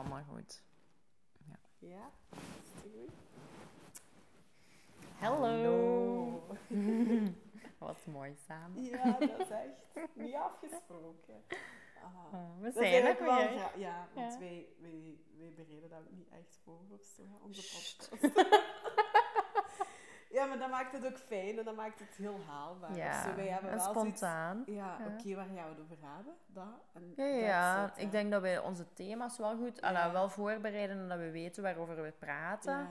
allemaal goed. Ja, is het goed? Hallo. Wat mooi samen. Ja, dat is echt niet afgesproken. Ah, Oh, we zijn er wel Ja, want Ja. Wij, wij, wij bereiden dat niet echt voor hè, onze podcast. ja, maar dat maakt het ook fijn en dat maakt het heel haalbaar. Ja, of zo. Wij hebben en wel zoiets- spontaan. Ja, Ja. oké, waar gaan we het over hebben? Dat. En Ja, ik denk dat wij onze thema's wel goed, Ja. alla, wel voorbereiden en dat we weten waarover we praten. Ja,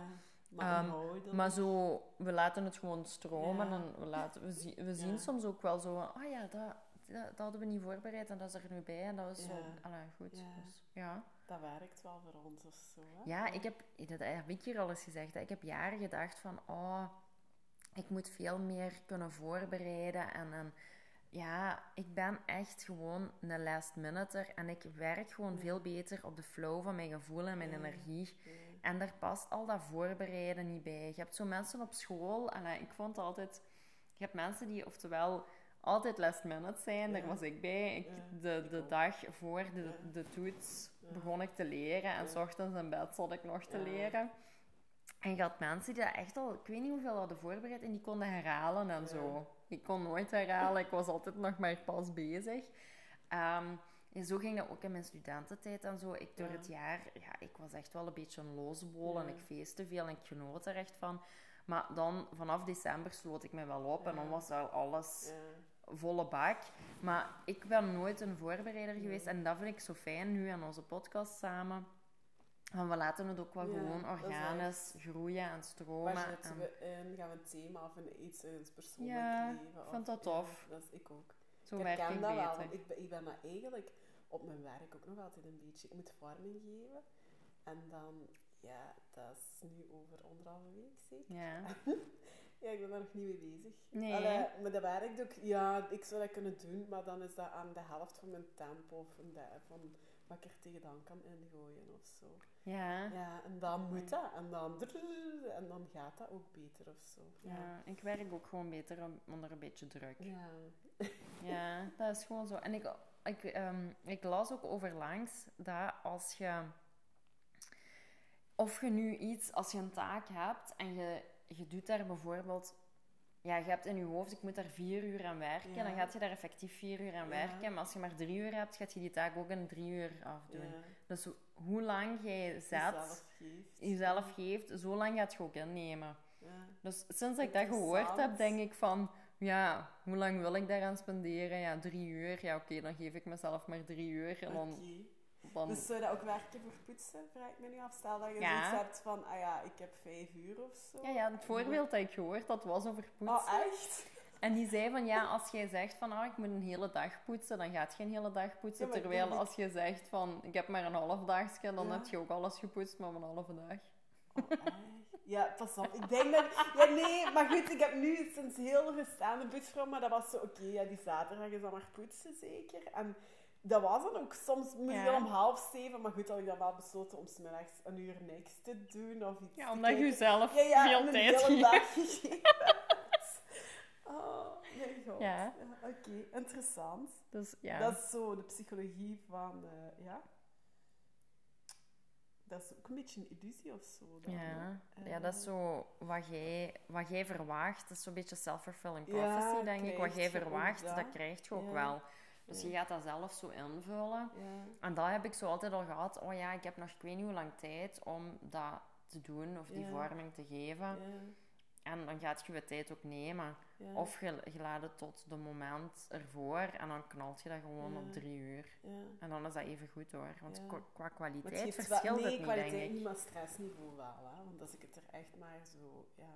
maar Ehm, inhoudelijk- Maar zo, we laten het gewoon stromen en we, laten, we, zien we soms ook wel zo, oh ja, dat, dat, dat hadden we niet voorbereid en dat is er nu bij en dat is zo, alla, goed. Ja. Dus, ja. Dat werkt wel voor ons of zo. Hè? Ja, ik heb, dat heb ik hier al eens gezegd, hè. ik heb jaren gedacht van, oh, ik moet veel meer kunnen voorbereiden. En, en ja, ik ben echt gewoon een last minuter en ik werk gewoon veel beter op de flow van mijn gevoel en mijn energie. En daar past al dat voorbereiden niet bij. Je hebt zo mensen op school, en eh, ik vond altijd, je hebt mensen die oftewel altijd last minute zijn, daar was ik bij. Ik, de de dag voor de, de toets begon ik te leren en s ochtends in bed zat ik nog te leren. En je had mensen die dat echt al, ik weet niet hoeveel hadden voorbereid en die konden herhalen en Ja. zo. Ik kon nooit herhalen, ik was altijd nog maar pas bezig. Ehm, en zo ging dat ook in mijn studententijd en zo. Ik door Ja. het jaar, ja, ik was echt wel een beetje een losebol en ik feestte veel en ik genoot er echt van. Maar dan, vanaf december sloot ik me wel op en dan was wel alles volle bak. Maar ik ben nooit een voorbereider geweest en dat vind ik zo fijn nu aan onze podcast samen. We laten het ook wel Ja, gewoon organisch groeien en stromen. Waar zetten en- we in? Gaan we een thema of een, iets in ons persoonlijk Ja, leven? ik of- vind dat ja, tof. dat is ik ook. Zo ik werk ik dat wel, want ik ben, ik ben dat eigenlijk op mijn werk ook nog altijd een beetje. Ik moet vorming geven. En dan, ja, dat is nu over anderhalve week zeker. Ja. Ja, ik ben daar nog niet mee bezig. Nee. Allee, maar dat werkt ook, ja, ik zou dat kunnen doen, maar dan is dat aan de helft van mijn tempo de- van wat ik er tegenaan kan ingooien of zo. Ja. Ja, en dan moet dat. En dan, en dan gaat dat ook beter of zo. Ja, ik werk ook gewoon beter onder een beetje druk. Ja. Ja, dat is gewoon zo. En ik, ik, ehm, ik las ook overlangs dat als je... Of je nu iets, als je een taak hebt en je, je doet daar bijvoorbeeld... Ja, je hebt in je hoofd, ik moet daar vier uur aan werken. Ja. Dan gaat je daar effectief vier uur aan Ja. werken. Maar als je maar drie uur hebt, gaat je die taak ook in drie uur afdoen. Ja. Dus ho- hoe lang jij zet, Jezelf geeft. zo lang gaat je ook innemen. Dus sinds ik dat gehoord heb, denk ik van... Ja, hoe lang wil ik daaraan spenderen? Ja, drie uur. Ja, oké, dan geef ik mezelf maar drie uur. En dan... Dus zou dat ook werken voor poetsen, vraag ik me nu af. Stel dat je Ja. zoiets hebt van, ah ja, ik heb vijf uur of zo. ja, ja, het voorbeeld dat ik gehoord had, was over poetsen. Oh, echt? En die zei van, ja, als jij zegt van, ah, ik moet een hele dag poetsen, dan gaat je een hele dag poetsen. Ja, maar ik Terwijl als je zegt van, ik heb maar een half dagje, dan Ja. heb je ook alles gepoetst met een halve dag. Oh? Ja, pas op. Ik denk dat... Ja, nee, maar goed, ik heb nu sinds heel een poetsvrouw, maar dat was zo, oké, ja, die zaterdag is dan maar poetsen, zeker. En dat was dan ook soms moest Ja. je om half zeven, maar goed, had ik dan wel besloten om smiddags een uur niks te doen of iets Ja, omdat je ja, ja, veel tijd gegeven. Oh, mijn god. Ja. Oké, interessant. Dus ja. Dat is zo de psychologie van, eh, ja. Dat is ook een beetje een illusie of zo. Dan, Ja. ja, dat is Eh, zo wat jij, wat jij verwaagt. Dat is zo'n beetje self-fulfilling prophecy, denk ik. Wat jij verwaagt, dat. dat krijg je ook wel. Dus je gaat dat zelf zo invullen. Ja. En dat heb ik zo altijd al gehad. Oh ja, ik heb nog ik weet niet hoe lang tijd om dat te doen of die vorming te geven. Ja. En dan gaat je je tijd ook nemen. Ja. Of je, je laat het tot de moment ervoor en dan knalt je dat gewoon Ja. op drie uur. Ja. En dan is dat even goed hoor. Want qua, kwaliteit het verschilt nee, het niet, kwaliteit denk ik. niet, maar stressniveau wel. Hè? Want als ik het er echt maar zo... Ja,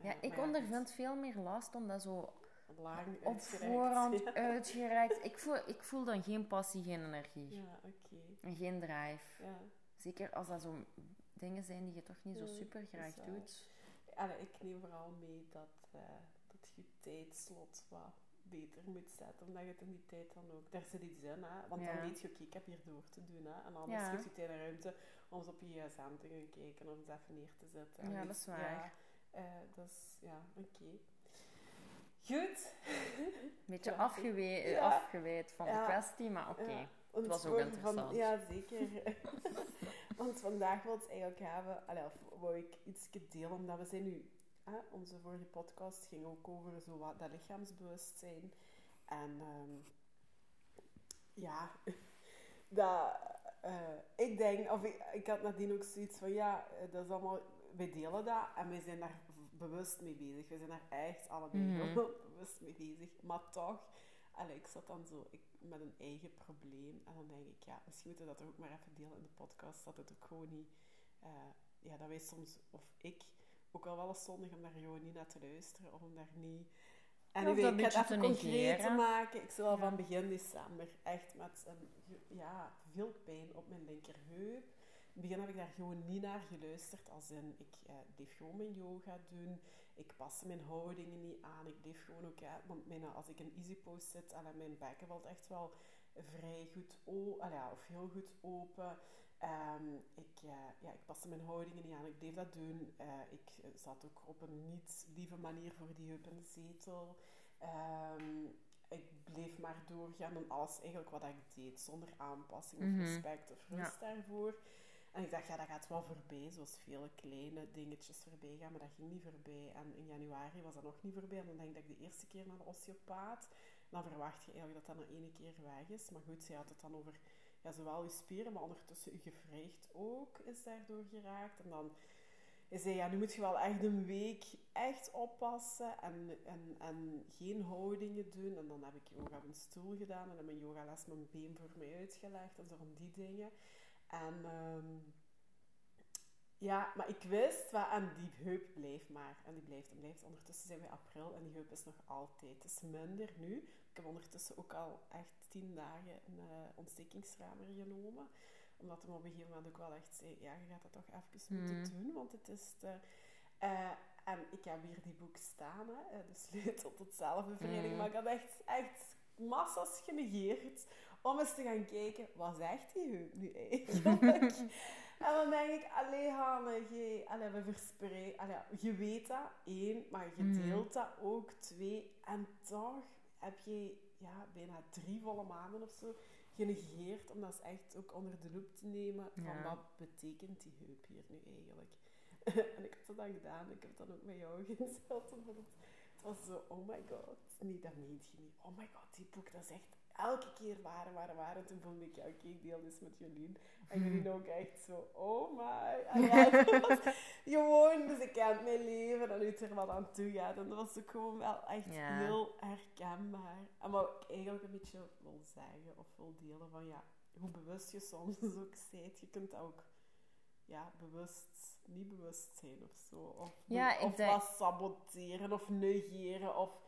Ja, ik ondervind veel meer last om dat zo Lang op uitgereikt. voorhand Ja, uitgereikt. Ik voel, ik voel dan geen passie, geen energie. ja oké. En geen drive. Ja. Zeker als dat zo dingen zijn die je toch niet zo super graag doet. Allee, ik neem vooral mee dat, eh, dat je tijdslot wat beter moet zetten. Omdat je het in die tijd dan ook... Daar zit iets in, hè. Want Ja. dan weet je, oké, ik heb hier door te doen, hè. En anders Ja. geeft je tijd en ruimte om eens op je gsm te gaan kijken. Of eens even neer te zetten. en Ja, dat is waar. Ja, is... Ja, oké. Goed. Een beetje Ja. afgeweid van de kwestie, maar oké. Ja, het was ook interessant. Van, ja, zeker. het vandaag wil eigenlijk hebben, allee, of wou ik iets delen, omdat we zijn nu, hè, onze vorige podcast ging ook over zo wat dat lichaamsbewustzijn. En ehm, ja, dat, eh, ik denk, of ik, ik had nadien ook zoiets van, ja, eh, dat is allemaal, wij delen dat en wij zijn daar bewust mee bezig. We zijn daar echt allebei Mhm. bewust mee bezig. Maar toch, allee, ik zat dan zo ik, met een eigen probleem. En dan denk ik, ja, misschien moeten we dat ook maar even delen in de podcast. Dat het ook gewoon niet... eh, ja, dat wij soms, of ik, ook al wel eens zondig om daar gewoon niet naar te luisteren. Of om daar niet... En Of dat ik ga het even te concreet negeren. maken. Ik zal al Ja. van begin december echt met een, ja, veel pijn op mijn linkerheup. In het begin heb ik daar gewoon niet naar geluisterd. Als in, ik eh, bleef gewoon mijn yoga doen. Ik paste mijn houdingen niet aan. Ik bleef gewoon ook... Ja, want mijn, als ik in easy pose zit, en mijn bekken valt echt wel vrij goed open. Ja, of heel goed open. Ehm, ik, eh, ja, ik paste mijn houdingen niet aan. Ik bleef dat doen. Eh, ik eh, zat ook op een niet lieve manier voor die heup in de zetel. Ehm, ik bleef maar doorgaan en alles eigenlijk wat ik deed, zonder aanpassing of Mhm. respect of Ja. rust daarvoor. En ik dacht, ja, dat gaat wel voorbij, zoals vele kleine dingetjes voorbij gaan, maar dat ging niet voorbij. En in januari was dat nog niet voorbij. En dan denk ik dat ik de eerste keer naar de osteopaat. Dan verwacht je eigenlijk dat dat na één keer weg is. Maar goed, zij had het dan over ja, zowel je spieren, maar ondertussen je gewricht ook is daardoor geraakt. En dan zei, ja, nu moet je wel echt een week echt oppassen en, en, en geen houdingen doen. En dan heb ik yoga op een stoel gedaan en heb mijn yogales mijn been voor mij uitgelegd en zo van die dingen. En ehm, ja, maar ik wist, wat, en die heup blijft maar. En die blijft en blijft. Ondertussen zijn we april en die heup is nog altijd. Het is minder nu. Ik heb ondertussen ook al echt tien dagen een eh, ontstekingsramer genomen omdat hij op een gegeven moment ook wel echt zei, ja, je gaat dat toch even moeten Mhm. doen, want het is te... Eh, en ik heb hier die boek staan, hè, eh, de sleutel tot zelfbevrijding, Mhm. maar ik had echt, echt massas genegeerd om eens te gaan kijken, wat zegt die heup nu eigenlijk? en dan denk ik, allee Hanne, je, allee, we verspreiden, allee, je weet dat, één, maar je Mhm. deelt dat ook, twee, en toch heb je ja, bijna drie volle maanden of zo genegeerd om dat eens echt ook onder de loep te nemen van Ja. wat betekent die heup hier nu eigenlijk. en ik had dat dan gedaan, ik heb dan ook met jou omdat het, het was zo, oh my god, nee, dat meent je niet. Oh my god, die boek, dat is echt elke keer waar, waar, waar. En toen voelde ik, ja, oké, ik deel dit met Jolien. En Jolien ook echt zo, oh my. En ja, dat was gewoon, dus ik kent mijn leven en hoe het er wat aan toe gaat. En dat was ook gewoon wel echt Ja. heel herkenbaar. En wat ik eigenlijk een beetje wil zeggen of wil delen van, ja, hoe bewust je soms ook bent. Je kunt ook ja, bewust, niet bewust zijn of zo. Of, Ja, of denk- wat saboteren of negeren of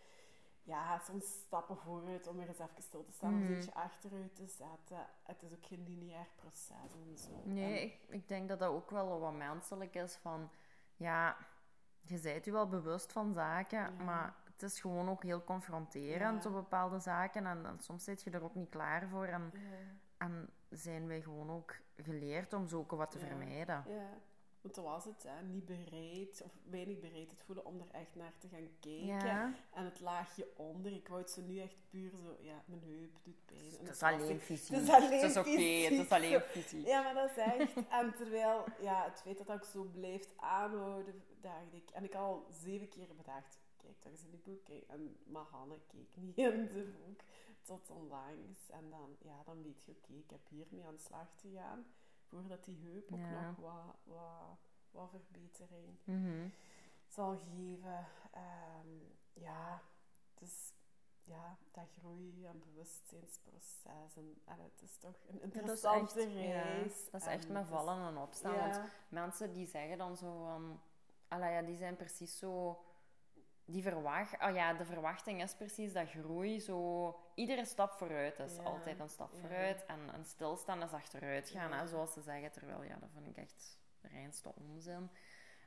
ja, soms stappen vooruit om weer eens even stil te staan, Mhm. een beetje achteruit te zetten. Het is ook geen lineair proces en zo. Nee, En- ik, ik denk dat dat ook wel wat menselijk is van... Ja, je bent je wel bewust van zaken, Ja. maar het is gewoon ook heel confronterend Ja. op bepaalde zaken. En, en soms zit je er ook niet klaar voor. En, ja, en zijn wij gewoon ook geleerd om zo ook wat te vermijden. ja. Want dat was het, hè. niet bereid of weinig bereid het voelen om er echt naar te gaan kijken. Ja, En het laagje onder, ik wou het zo nu echt puur zo, ja, mijn heup doet pijn. Het is alleen ik- fysiek. Het is alleen Het is oké, het is alleen fysiek. Ja, maar dat is echt. En terwijl, ja, het feit dat dat ook zo blijft aanhouden, dacht ik. En ik al zeven keer bedacht, kijk, dat is in die boek. Kijk. En maar Hanne keek niet in de boek. Tot onlangs. En dan, ja, dan weet je, oké, ik heb hiermee aan de slag te gaan. Voordat die heup ook Ja. nog wat, wat, wat verbetering Mhm. zal geven. Ehm, ja, dus ja, dat groei- en bewustzijnsproces. En, en het is toch een Ja, dat is interessante ja, reis. dat is En echt met is- vallen en opstaan. Want mensen die zeggen dan zo van... Ja, die zijn precies zo... Die verwacht... Oh ja, de verwachting is precies dat groei zo... Iedere stap vooruit is Ja, altijd een stap ja. vooruit. En, en stilstaan is achteruit gaan, Ja. hè, zoals ze zeggen. Terwijl, ja, dat vind ik echt de reinste onzin.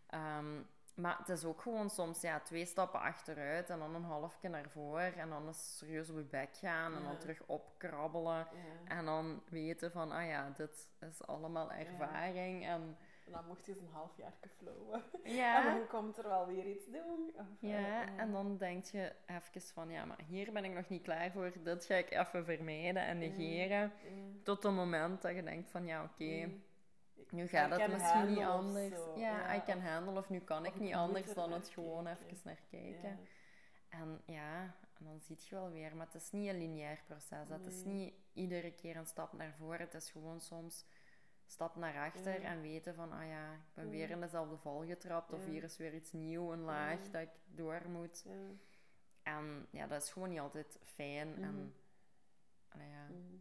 Ehm, maar het is ook gewoon soms ja, twee stappen achteruit en dan een halfje naar voren. En dan eens serieus op je bek gaan en dan terug opkrabbelen. En dan weten van, ah ja, dit is allemaal ervaring. En En dan mocht je eens een half jaar flowen. En ja, dan komt er wel weer iets doen. Of, eh, ja, eh, en dan denk je even van, ja, maar hier ben ik nog niet klaar voor. Dit ga ik even vermijden en negeren. ja. Tot het moment dat je denkt van, ja, oké, Mm. Nu gaat het misschien niet anders. Ja, I can of- handle of nu kan of ik niet anders er dan het gewoon kijken. even naar kijken. Ja. En ja, en dan zie je wel weer. Maar het is niet een lineair proces. Het is niet iedere keer een stap naar voren. Het is gewoon soms stap naar achter en weten van, ah ja, ik ben weer in dezelfde val getrapt. Of hier is weer iets nieuw, een laag dat ik door moet. En ja, dat is gewoon niet altijd fijn. Mhm. En allee, ja, Mhm.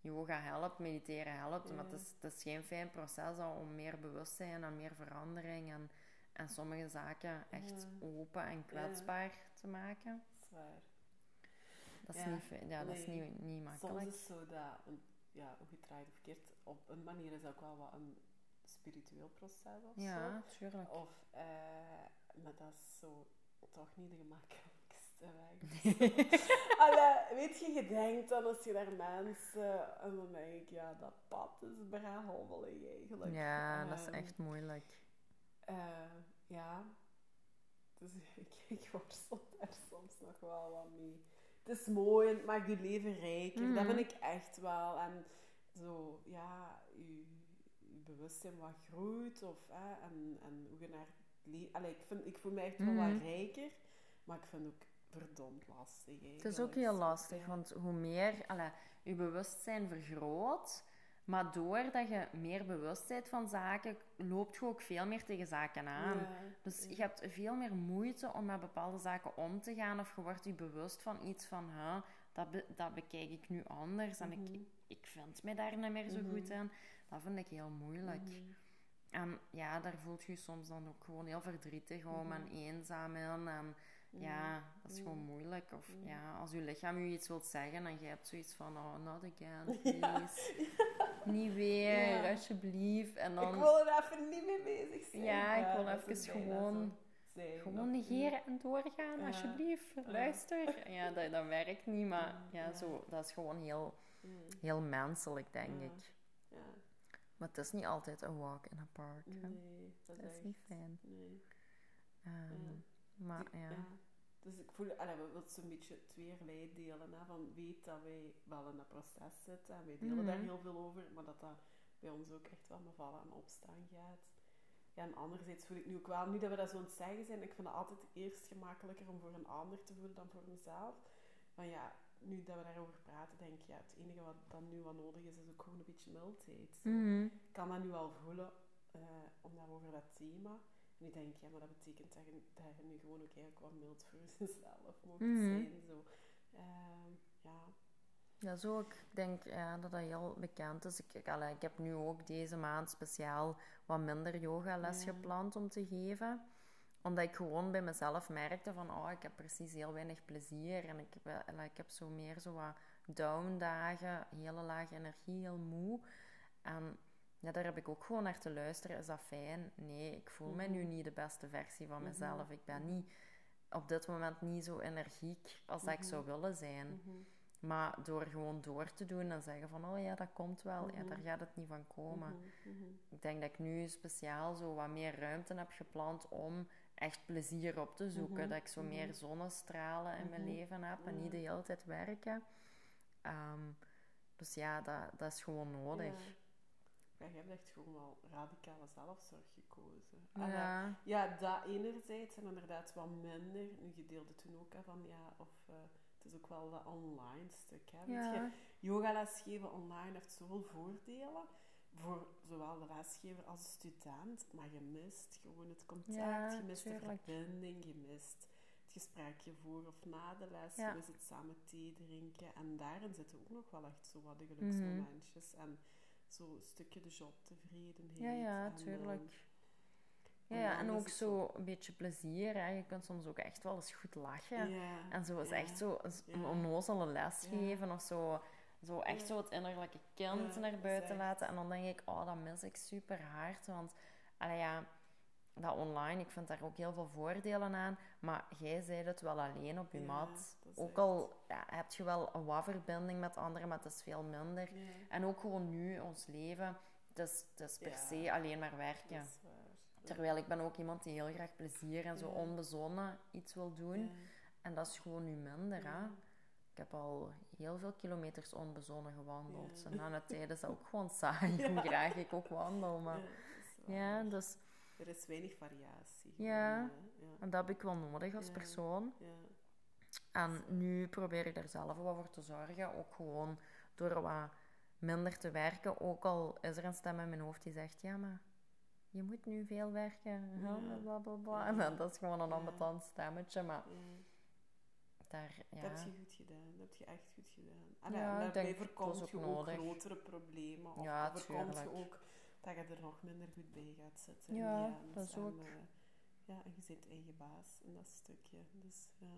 yoga helpt, mediteren helpt. Maar het is, het is geen fijn proces om meer bewustzijn en meer verandering en, en sommige zaken echt Ja. open en kwetsbaar te maken. Zwaar. Dat is, Ja, niet, fijn- ja, dat is niet, niet Soms makkelijk. is zo dat, ja, hoe gedraaid of verkeerd, op een manier is dat ook wel wat een spiritueel proces of Ja, tuurlijk. zo. Of, eh, maar dat is zo toch niet de gemakkelijkste weg. Allee, weet je, je denkt dan als je daar mensen, en dan denk ik, ja, dat pad is brahommelig eigenlijk. Ja, dat is Ehm, echt moeilijk. eh, ja. Dus ik, ik worstel daar soms nog wel wat mee. Het is mooi en het maakt je leven rijker. Dat Mhm. vind ik echt wel. En zo, ja, je, je bewustzijn wat groeit. Of, hè, en, en hoe je naar het leven... Allee, ik, vind, ik voel me echt wel Mhm. wat rijker. Maar ik vind het ook verdomd lastig Het is ook heel lastig, Ja. want hoe meer allee, je bewustzijn vergroot, maar doordat je meer bewust bent van zaken, loopt je ook veel meer tegen zaken aan. Ja, Dus ja. je hebt veel meer moeite om met bepaalde zaken om te gaan, of je wordt je bewust van iets van, huh, dat, be- dat bekijk ik nu anders en Mhm. ik, ik vind mij daar niet meer zo Mhm. goed in. Dat vind ik heel moeilijk. Mhm. En ja, daar voelt je je soms dan ook gewoon heel verdrietig om en eenzaam in. En ja, dat is gewoon moeilijk. Of ja, als je lichaam je iets wilt zeggen en je hebt zoiets van, oh, not again, Ja. please. Niet weer, Ja. alsjeblieft. En dan, Ik wil er even niet mee bezig zijn. Ja, ik wil even gewoon- zijn, gewoon negeren en doorgaan, alsjeblieft. Luister. Ja, dat, dat werkt niet, maar Ja. Zo, dat is gewoon heel, Mm, heel menselijk, denk ik. Ja, Maar het is niet altijd een walk in a park. hè. nee, dat Dat is echt... niet fijn. Nee. Ehm, Maar Die- ja. Dus ik voel, allee, we willen zo'n beetje tweerlei delen. Hè, van weet dat wij wel in dat proces zitten en wij delen daar Mhm. heel veel over, maar dat dat bij ons ook echt wel met vallen en opstaan gaat. Ja, en anderzijds voel ik nu ook wel, nu dat we dat zo aan het zeggen zijn, ik vind het altijd eerst gemakkelijker om voor een ander te voelen dan voor mezelf. Van ja, nu dat we daarover praten, denk ik, ja, het enige wat dan nu wat nodig is, is ook gewoon een beetje mildheid. Mhm. Ik kan dat nu wel voelen, eh, omdat we over dat thema. Ik denk, ja, maar dat betekent dat je, dat je nu gewoon ook eigenlijk wat mild voor jezelf moet Mhm. zijn. Zo. Ehm, ja. Ja, zo ook. Ik denk ja, dat dat heel bekend is. Ik, ik, allee, ik heb nu ook deze maand speciaal wat minder yogales Ja. gepland om te geven. Omdat ik gewoon bij mezelf merkte van, oh, ik heb precies heel weinig plezier. En ik allee, ik heb zo meer zo wat down dagen, hele lage energie, heel moe. En ja, daar heb ik ook gewoon naar te luisteren. Is dat fijn? Nee, ik voel mij nu Mhm. niet de beste versie van Mhm. mezelf. Ik ben niet, op dit moment niet zo energiek als dat ik Mhm. zou willen zijn. Mhm. Maar door gewoon door te doen en zeggen van, oh ja, dat komt wel, ja, Mhm. daar gaat het niet van komen. Mhm. Mhm. Ik denk dat ik nu speciaal zo wat meer ruimte heb gepland om echt plezier op te zoeken. Mhm. Dat ik zo Mhm. meer zonnestralen in mijn Mhm. leven heb en niet de hele tijd werken. Ehm, dus ja, dat, dat is gewoon nodig. Ja. Ja, je hebt echt gewoon wel radicale zelfzorg gekozen. En dat- Ja. ja, dat enerzijds en inderdaad wat minder. Nu, je deelde toen ook hè, van ja, of eh, het is ook wel dat online stuk. Hè. Weet je, Ja. Yogales geven online heeft zoveel voordelen. Voor zowel de lesgever als de student. Maar je mist gewoon het contact. Ja, je mist de verbinding. Je mist het gesprekje voor of na de les. Ja. Je mist het samen thee drinken. En daarin zitten ook nog wel echt zo wat de geluksmomentjes. En zo'n stukje de jobtevredenheid. Ja, ja, en, tuurlijk. Ja, en ja, dan en ook zo een beetje plezier. Hè. Je kunt soms ook echt wel eens goed lachen. Ja, En zo is ja, echt zo een ja. onnozele les Ja. geven of zo. Zo echt Ja. zo het innerlijke kind Ja, naar buiten laten. En dan denk ik, oh, dat mis ik super hard. Want, allee, ja, dat online, ik vind daar ook heel veel voordelen aan. Maar jij zei het wel alleen op je Ja, mat. Ook echt- al ja, heb je wel een wat verbinding met anderen, maar het is veel minder. Ja, En ook gewoon nu, ons leven, het is, het is per se alleen maar werken. Terwijl ik ben ook iemand die heel graag plezier en zo onbezonnen iets wil doen. En dat is gewoon nu minder, hè. Ik heb al heel veel kilometers onbezonnen gewandeld. En aan het tijd is dat ook gewoon saai, hoe graag ik ook wandel. Maar ja, dus Er is weinig variatie. Ja. gewoon, en dat heb ik wel nodig als persoon. ja. En nu probeer ik er zelf wel voor te zorgen. Ook gewoon door wat minder te werken. Ook al is er een stem in mijn hoofd die zegt: Ja, maar je moet nu veel werken. Bla bla bla. En dan, dat is gewoon een ambetant stemmetje. Maar daar, ja. Dat heb je goed gedaan. Dat heb je echt goed gedaan. En Ja, daarbij denk, het voorkomt je ook nodig. grotere problemen. Of Ja, voorkomt je ook dat je er nog minder goed bij gaat zitten. Ja, En dat is en, ook. eh, ja, en je bent eigen baas in dat stukje. Dus, ja.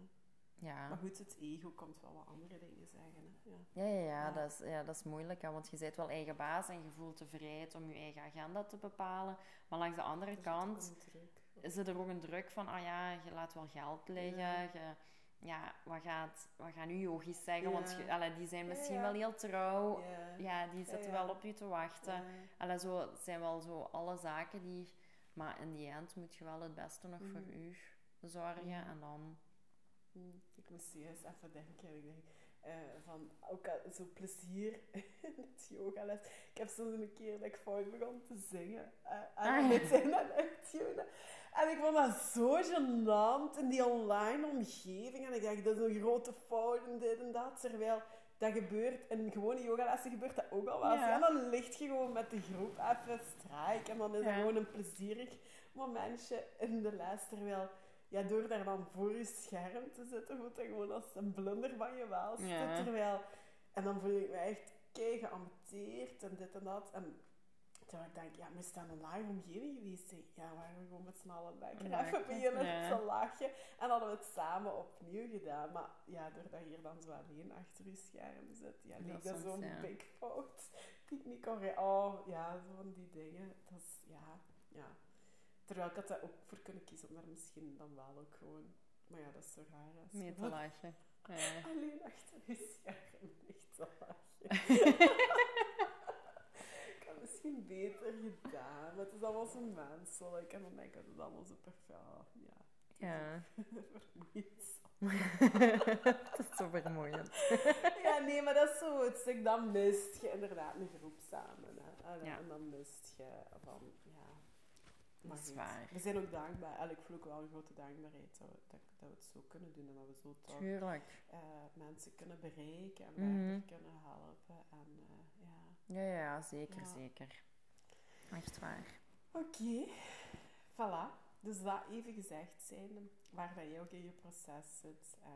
ja. Maar goed, het ego komt wel wat andere dingen zeggen. Hè. Ja. Ja, ja, ja. Dat, is, ja, dat is moeilijk, hè, want je bent wel eigen baas en je voelt de vrijheid om je eigen agenda te bepalen. Maar langs de andere Er kant is er ook een druk van, ah ja, je laat wel geld liggen. Je, ja, wat, gaat, wat gaan nu yogis zeggen? Ja. Want je, allee, die zijn misschien ja. wel heel trouw. Ja. Die zitten wel op je te wachten. Ja. Allee, zo, het zijn wel zo alle zaken die... Maar in die end moet je wel het beste nog voor Mhm. u zorgen. Mhm. En dan... Hm, Ik moest juist even denken. Ik denk, eh, van ook al zo plezier in het yogales. Ik heb soms een keer dat ik fout begon te zingen. eh Ah, en ja. dit zijn aan uitgeven. En ik vond dat zo gênant in die online omgeving. En ik dacht, dat is een grote fout en dit en dat. Terwijl dat gebeurt, in gewone yogalessen gebeurt dat ook al wel. Ja. En dan ligt je gewoon met de groep even strijk. En dan is dat gewoon een plezierig momentje in de les. Terwijl ja, door daar dan voor je scherm te zitten, voelt dat gewoon als een blunder van je. Ja. Terwijl, en dan voel ik me echt kei geamputeerd en dit en dat. En terwijl ik denk, ja, we staan een live omgeving geweest. zijn. Ja, waren we gewoon met z'n allen lekker Ja, even beginnen ja. te lachen. En hadden we het samen opnieuw gedaan. Maar ja, doordat je hier dan zo alleen achter je scherm zit, ja, leek dat zo'n ja. kon re- Oh, ja, zo van die dingen. Dat is, ja, ja. Terwijl ik had daar ook voor kunnen kiezen om daar misschien dan wel ook gewoon... Maar ja, dat is zo raar. Als je Mee te lachen. Ja. alleen achter je scherm ligt te lachen. ik misschien beter gedaan. Maar het is allemaal zo menselijk. En dan denk ik dat het allemaal zo perfect... Ja, Ja. vermoeiend. het is zo vermoeiend. Ja, nee, maar dat is zo het stuk. Dan mist je inderdaad een groep samen. Hè. En, Ja. en dan mist je van... Ja, maar Dat is waar. We zijn ook dankbaar. Eigenlijk voel ik wel een grote dankbaarheid dat we, dat, dat we het zo kunnen doen. En dat we zo toch eh, mensen kunnen bereiken en verder kunnen helpen. En eh, ja. Ja, zeker, Ja. zeker. Echt waar. Oké, voilà. Dus dat even gezegd zijn, waar dat jij ook in je proces zit. eh,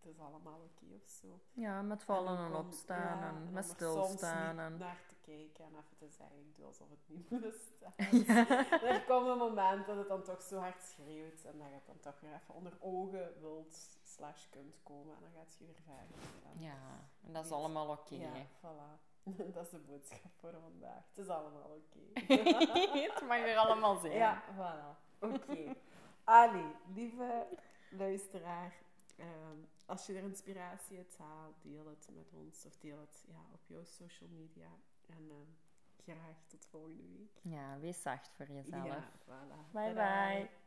het is allemaal oké of zo. Ja, met vallen en opstaan ja, en met stilstaan. En... naar te kijken en even te zeggen, ik doe alsof het niet bestaat. Ja. Er komt een moment dat het dan toch zo hard schreeuwt en dat je het dan toch weer even onder ogen wilt slash kunt komen en dan gaat je weer verder. En- ja, en dat is allemaal oké. Ja, voilà. Dat is de boodschap voor vandaag. Het is allemaal oké. het mag er allemaal zijn. ja, voilà. Oké. Ali, lieve luisteraar, ehm, als je er inspiratie uit haalt, deel het met ons of deel het ja, op jouw social media. En ehm, graag tot volgende week. Ja, wees zacht voor jezelf. Ja, voilà. Bye bye.